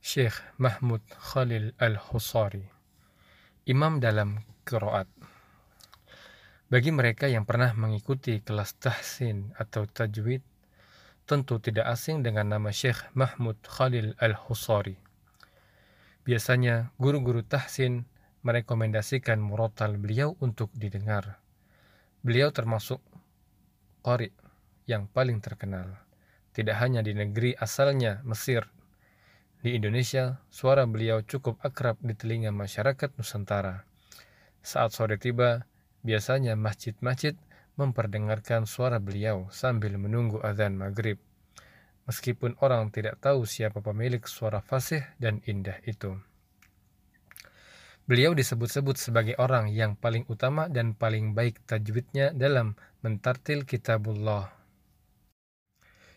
Syekh Mahmud Khalil Al-Husari Imam dalam Qiraat. Bagi mereka yang pernah mengikuti kelas tahsin atau tajwid tentu tidak asing dengan nama Syekh Mahmud Khalil Al-Husari. Biasanya guru-guru tahsin merekomendasikan murotal beliau untuk didengar. Beliau termasuk qari yang paling terkenal tidak hanya di negeri asalnya Mesir di Indonesia, suara beliau cukup akrab di telinga masyarakat Nusantara. Saat sore tiba, biasanya masjid-masjid memperdengarkan suara beliau sambil menunggu azan maghrib. Meskipun orang tidak tahu siapa pemilik suara fasih dan indah itu. Beliau disebut-sebut sebagai orang yang paling utama dan paling baik tajwidnya dalam mentartil kitabullah.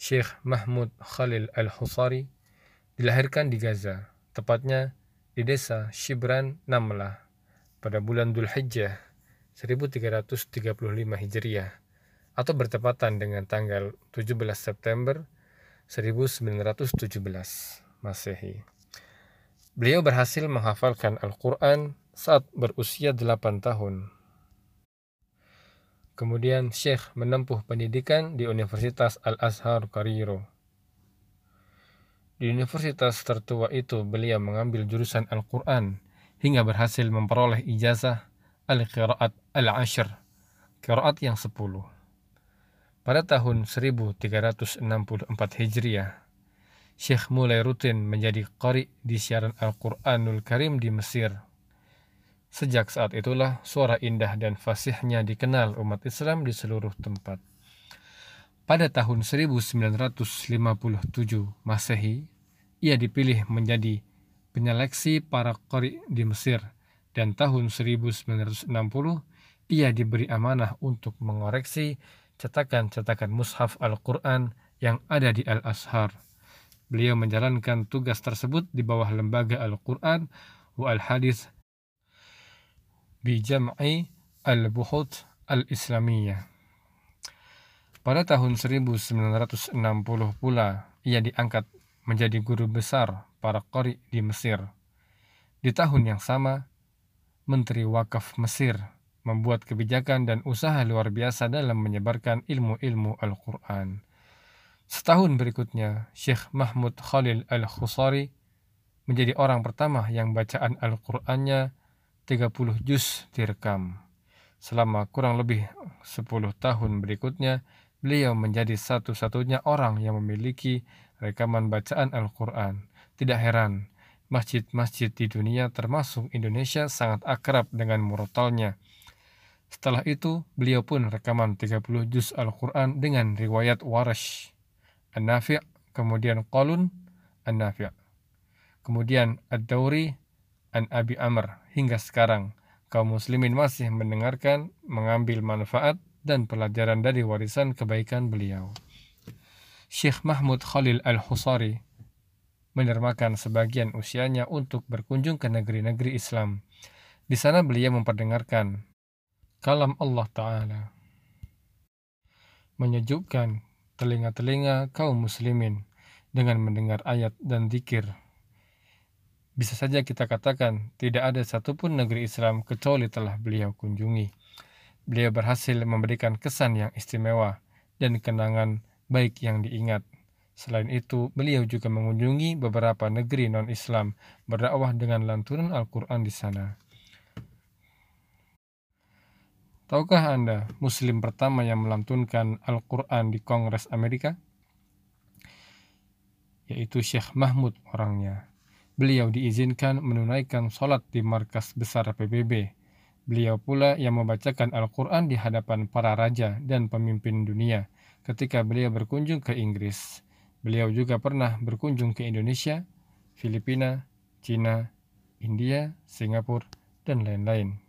Syekh Mahmud Khalil Al-Husari dilahirkan di Gaza, tepatnya di desa Shibran Namlah pada bulan Dhul Hijjah 1335 Hijriah atau bertepatan dengan tanggal 17 September 1917 Masehi. Beliau berhasil menghafalkan Al-Quran saat berusia 8 tahun. Kemudian Syekh menempuh pendidikan di Universitas Al-Azhar Kairo di universitas tertua itu, beliau mengambil jurusan Al-Quran hingga berhasil memperoleh ijazah Al-Qiraat Al-Ashr, Qiraat yang sepuluh. Pada tahun 1364 Hijriah, Syekh mulai rutin menjadi qari di siaran Al-Quranul Karim di Mesir. Sejak saat itulah suara indah dan fasihnya dikenal umat Islam di seluruh tempat. Pada tahun 1957 Masehi, ia dipilih menjadi penyeleksi para qari di Mesir dan tahun 1960 ia diberi amanah untuk mengoreksi cetakan-cetakan mushaf Al-Quran yang ada di Al-Azhar. Beliau menjalankan tugas tersebut di bawah lembaga Al-Quran wa Al-Hadith bi Jam'i Al-Buhut Al-Islamiyah. Pada tahun 1960 pula, ia diangkat menjadi guru besar para qori di Mesir. Di tahun yang sama, Menteri Wakaf Mesir membuat kebijakan dan usaha luar biasa dalam menyebarkan ilmu-ilmu Al-Quran. Setahun berikutnya, Syekh Mahmud Khalil Al-Khusari menjadi orang pertama yang bacaan Al-Qur'annya 30 juz direkam. Selama kurang lebih 10 tahun berikutnya, Beliau menjadi satu-satunya orang yang memiliki rekaman bacaan Al-Quran. Tidak heran, masjid-masjid di dunia termasuk Indonesia sangat akrab dengan murotalnya. Setelah itu, beliau pun rekaman 30 juz Al-Quran dengan riwayat Warash, An-Nafi' kemudian Qalun, An-Nafi' kemudian Ad-Dawri, An-Abi Amr, hingga sekarang kaum muslimin masih mendengarkan, mengambil manfaat dan pelajaran dari warisan kebaikan beliau. Syekh Mahmud Khalil Al-Husari menermakan sebagian usianya untuk berkunjung ke negeri-negeri Islam. Di sana beliau memperdengarkan kalam Allah Ta'ala. Menyejukkan telinga-telinga kaum muslimin dengan mendengar ayat dan zikir. Bisa saja kita katakan tidak ada satupun negeri Islam kecuali telah beliau kunjungi beliau berhasil memberikan kesan yang istimewa dan kenangan baik yang diingat. Selain itu, beliau juga mengunjungi beberapa negeri non-Islam berdakwah dengan lantunan Al-Quran di sana. Tahukah Anda Muslim pertama yang melantunkan Al-Quran di Kongres Amerika? Yaitu Syekh Mahmud orangnya. Beliau diizinkan menunaikan sholat di markas besar PBB Beliau pula yang membacakan Al-Quran di hadapan para raja dan pemimpin dunia ketika beliau berkunjung ke Inggris. Beliau juga pernah berkunjung ke Indonesia, Filipina, Cina, India, Singapura, dan lain-lain.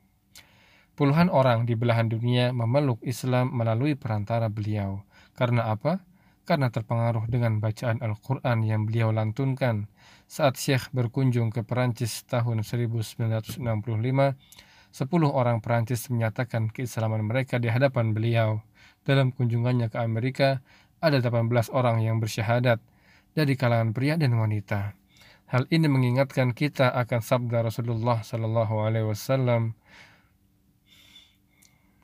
Puluhan orang di belahan dunia memeluk Islam melalui perantara beliau. Karena apa? Karena terpengaruh dengan bacaan Al-Quran yang beliau lantunkan saat Syekh berkunjung ke Perancis tahun 1965 Sepuluh orang Perancis menyatakan keislaman mereka di hadapan beliau. Dalam kunjungannya ke Amerika, ada 18 orang yang bersyahadat dari kalangan pria dan wanita. Hal ini mengingatkan kita akan sabda Rasulullah Sallallahu Alaihi Wasallam,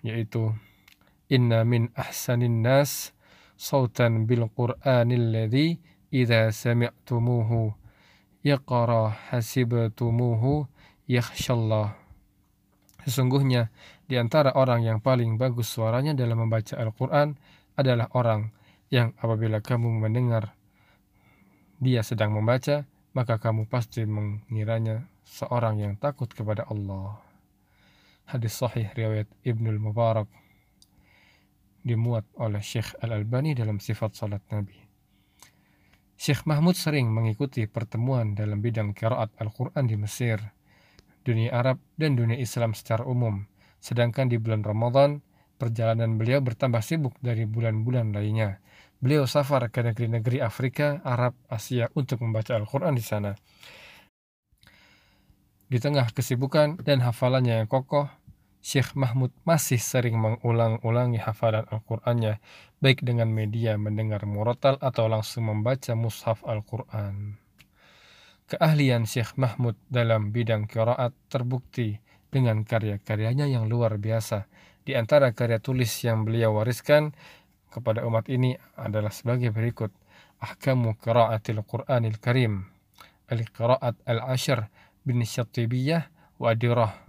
yaitu Inna min ahsanin nas sautan bil Qur'anil ladzi idza sami'tumuhu yaqra hasibtumuhu yakhshallah. Sesungguhnya di antara orang yang paling bagus suaranya dalam membaca Al-Quran adalah orang yang apabila kamu mendengar dia sedang membaca, maka kamu pasti mengiranya seorang yang takut kepada Allah. Hadis sahih riwayat Ibnul Mubarak dimuat oleh Syekh Al-Albani dalam sifat salat Nabi. Syekh Mahmud sering mengikuti pertemuan dalam bidang kiraat Al-Quran di Mesir, dunia Arab, dan dunia Islam secara umum. Sedangkan di bulan Ramadan, perjalanan beliau bertambah sibuk dari bulan-bulan lainnya. Beliau safar ke negeri-negeri Afrika, Arab, Asia untuk membaca Al-Quran di sana. Di tengah kesibukan dan hafalannya yang kokoh, Syekh Mahmud masih sering mengulang-ulangi hafalan Al-Qur'annya, baik dengan media mendengar murotal atau langsung membaca mushaf Al-Qur'an. Keahlian Syekh Mahmud dalam bidang kiraat terbukti dengan karya-karyanya yang luar biasa. Di antara karya tulis yang beliau wariskan kepada umat ini adalah sebagai berikut. Ahkamu qiraatil Qur'anil Karim. Al-Qiraat Al-Ashr bin Syatibiyah wa Adirah.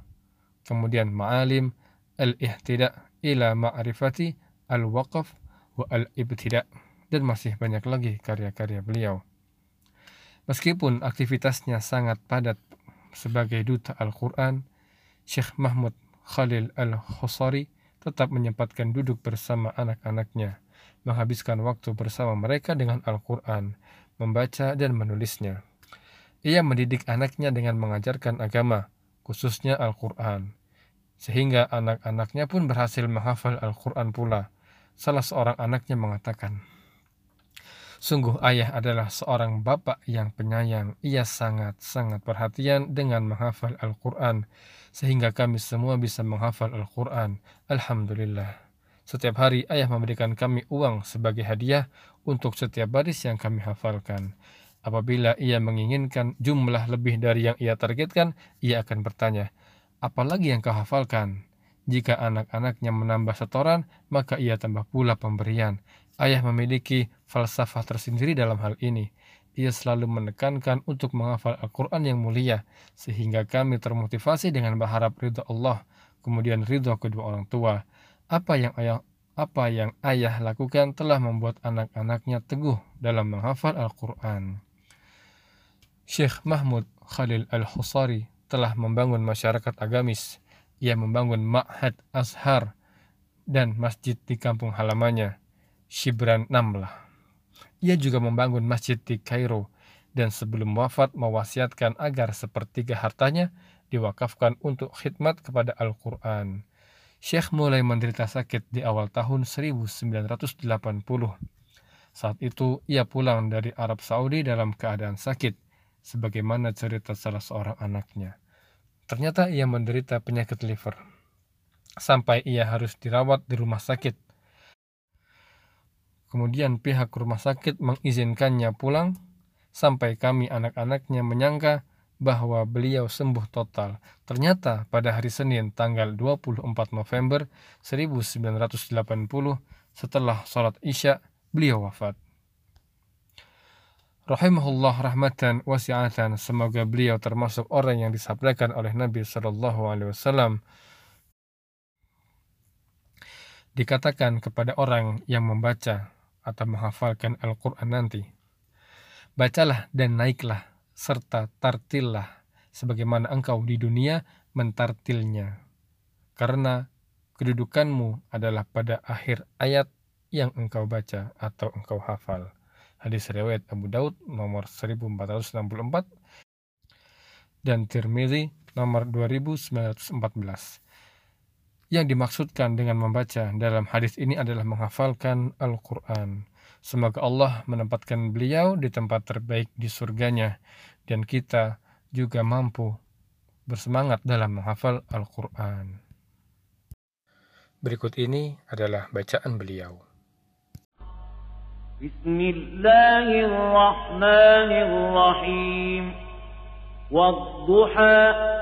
Kemudian Ma'alim Al-Ihtida ila Ma'rifati Al-Waqaf wa Al-Ibtida. Dan masih banyak lagi karya-karya beliau. Meskipun aktivitasnya sangat padat sebagai duta Al-Quran, Syekh Mahmud Khalil Al-Khusari tetap menyempatkan duduk bersama anak-anaknya, menghabiskan waktu bersama mereka dengan Al-Quran, membaca dan menulisnya. Ia mendidik anaknya dengan mengajarkan agama, khususnya Al-Quran. Sehingga anak-anaknya pun berhasil menghafal Al-Quran pula. Salah seorang anaknya mengatakan, Sungguh ayah adalah seorang bapak yang penyayang. Ia sangat-sangat perhatian dengan menghafal Al-Quran. Sehingga kami semua bisa menghafal Al-Quran. Alhamdulillah. Setiap hari ayah memberikan kami uang sebagai hadiah untuk setiap baris yang kami hafalkan. Apabila ia menginginkan jumlah lebih dari yang ia targetkan, ia akan bertanya, apalagi yang kau hafalkan? Jika anak-anaknya menambah setoran, maka ia tambah pula pemberian. Ayah memiliki falsafah tersendiri dalam hal ini. Ia selalu menekankan untuk menghafal Al-Quran yang mulia, sehingga kami termotivasi dengan berharap ridho Allah, kemudian ridho kedua orang tua. Apa yang ayah apa yang ayah lakukan telah membuat anak-anaknya teguh dalam menghafal Al-Quran. Syekh Mahmud Khalil Al-Husari telah membangun masyarakat agamis. Ia membangun Ma'had Azhar dan masjid di kampung halamannya. Shibran Namlah. Ia juga membangun masjid di Kairo dan sebelum wafat mewasiatkan agar sepertiga hartanya diwakafkan untuk khidmat kepada Al-Quran. Syekh mulai menderita sakit di awal tahun 1980. Saat itu ia pulang dari Arab Saudi dalam keadaan sakit, sebagaimana cerita salah seorang anaknya. Ternyata ia menderita penyakit liver. Sampai ia harus dirawat di rumah sakit Kemudian pihak rumah sakit mengizinkannya pulang sampai kami anak-anaknya menyangka bahwa beliau sembuh total. Ternyata pada hari Senin tanggal 24 November 1980 setelah sholat Isya beliau wafat. Rahimahullah rahmatan wasi'atan semoga beliau termasuk orang yang disabdakan oleh Nabi Shallallahu Alaihi Wasallam dikatakan kepada orang yang membaca atau menghafalkan Al-Quran nanti. Bacalah dan naiklah, serta tartillah, sebagaimana engkau di dunia mentartilnya. Karena kedudukanmu adalah pada akhir ayat yang engkau baca atau engkau hafal. Hadis riwayat Abu Daud nomor 1464 dan Tirmizi nomor 2914. Yang dimaksudkan dengan membaca dalam hadis ini adalah menghafalkan Al-Quran. Semoga Allah menempatkan beliau di tempat terbaik di surganya dan kita juga mampu bersemangat dalam menghafal Al-Quran. Berikut ini adalah bacaan beliau. Bismillahirrahmanirrahim. Wadduha.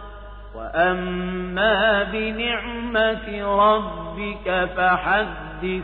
وأما بنعمة ربك فحدث